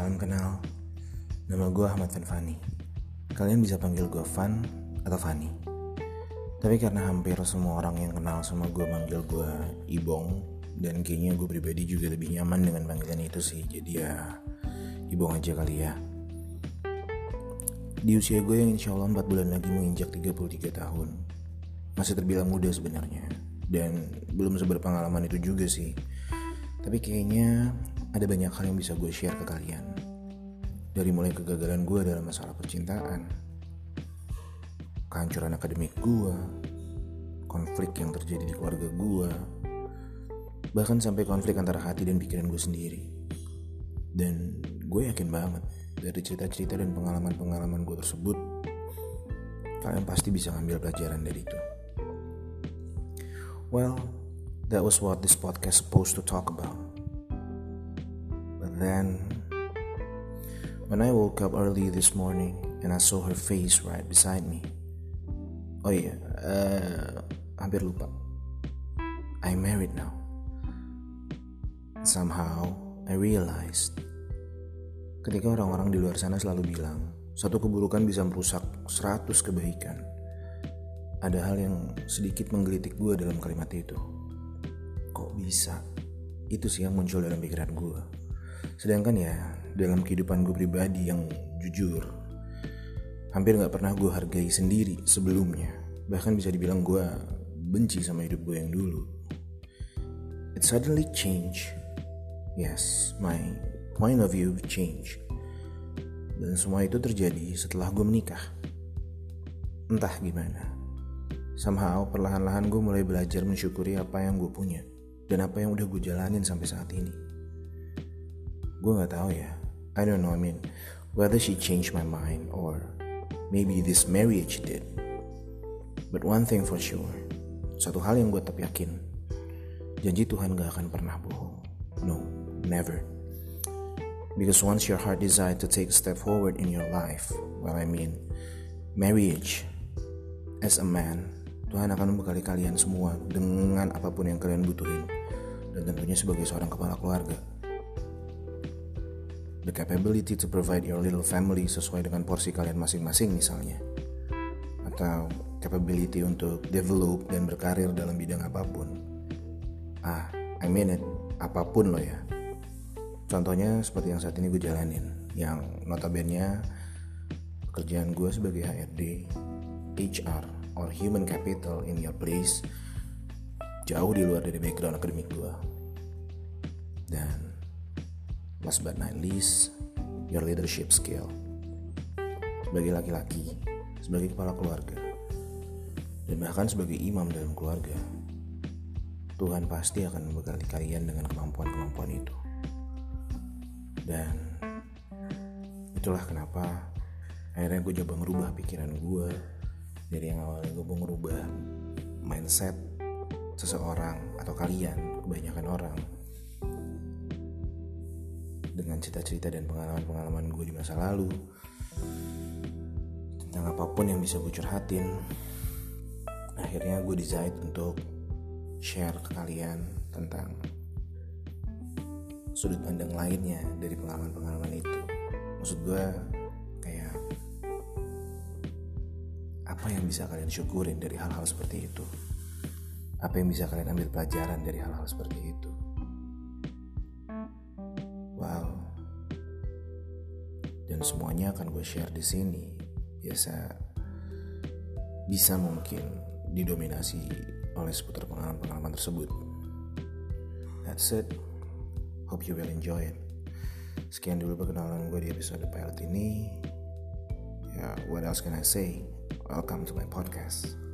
Salam kenal, nama gue Ahmad Fanfani. Kalian bisa panggil gue Fan atau Fani. Tapi karena hampir semua orang yang kenal sama gue manggil gue Ibong dan kayaknya gue pribadi juga lebih nyaman dengan panggilan itu sih. Jadi ya Ibong aja kali ya. Di usia gue yang insya Allah 4 bulan lagi menginjak 33 tahun Masih terbilang muda sebenarnya Dan belum seberpengalaman itu juga sih Tapi kayaknya ada banyak hal yang bisa gue share ke kalian. Dari mulai kegagalan gue dalam masalah percintaan, kehancuran akademik gue, konflik yang terjadi di keluarga gue, bahkan sampai konflik antara hati dan pikiran gue sendiri. Dan gue yakin banget dari cerita-cerita dan pengalaman-pengalaman gue tersebut, kalian pasti bisa ngambil pelajaran dari itu. Well, that was what this podcast supposed to talk about. Then, when I woke up early this morning and I saw her face right beside me. Oh iya, uh, hampir lupa. I'm married now. Somehow, I realized ketika orang-orang di luar sana selalu bilang satu keburukan bisa merusak 100 kebaikan. Ada hal yang sedikit menggelitik gue dalam kalimat itu. Kok bisa? Itu sih yang muncul dalam pikiran gue. Sedangkan ya dalam kehidupan gue pribadi yang jujur Hampir gak pernah gue hargai sendiri sebelumnya. Bahkan bisa dibilang gue benci sama hidup gue yang dulu. It suddenly change. Yes, my point of view change. Dan semua itu terjadi setelah gue menikah. Entah gimana. Somehow perlahan-lahan gue mulai belajar mensyukuri apa yang gue punya Dan apa yang udah gue jalanin sampai saat ini. Gue nggak tahu ya. I don't know I mean whether she changed my mind or maybe this marriage did. But one thing for sure satu hal yang gue tetap yakin janji Tuhan gak akan pernah bohong. No never. Because once your heart decide to take a step forward in your life well I mean marriage as a man Tuhan akan membekali kalian semua dengan apa pun yang kalian butuhin dan tentunya sebagai seorang kepala keluarga. The capability to provide your little family sesuai dengan porsi kalian masing-masing misalnya. Atau capability untuk develop dan berkarir dalam bidang apa pun. Ah I mean it apa pun loh ya. Contohnya seperti yang saat ini gue jalanin yang notabene pekerjaan gue sebagai HRD HR or human capital in your place jauh di luar dari background akademik gue dan Last but not least, your leadership skill. Sebagai laki-laki, sebagai kepala keluarga, dan bahkan sebagai imam dalam keluarga, Tuhan pasti akan membekali kalian dengan kemampuan-kemampuan itu. Dan itulah kenapa akhirnya gue coba ngerubah pikiran gue dari yang awalnya gue mau ngerubah mindset seseorang atau kalian, kebanyakan orang. Dengan cerita-cerita dan pengalaman-pengalaman gue di masa lalu tentang apa pun yang bisa gue curhatin akhirnya gue decide untuk share ke kalian tentang sudut pandang lainnya dari pengalaman-pengalaman itu. Maksud gue kayak apa yang bisa kalian syukurin dari hal-hal seperti itu apa yang bisa kalian ambil pelajaran dari hal-hal seperti itu dan semuanya akan gue share di sini biasa bisa mungkin didominasi oleh seputar pengalaman-pengalaman tersebut. That's it. Hope you will enjoy it. Sekian dulu perkenalan gue di episode pilot ini. Ya, what else can I say? Welcome to my podcast.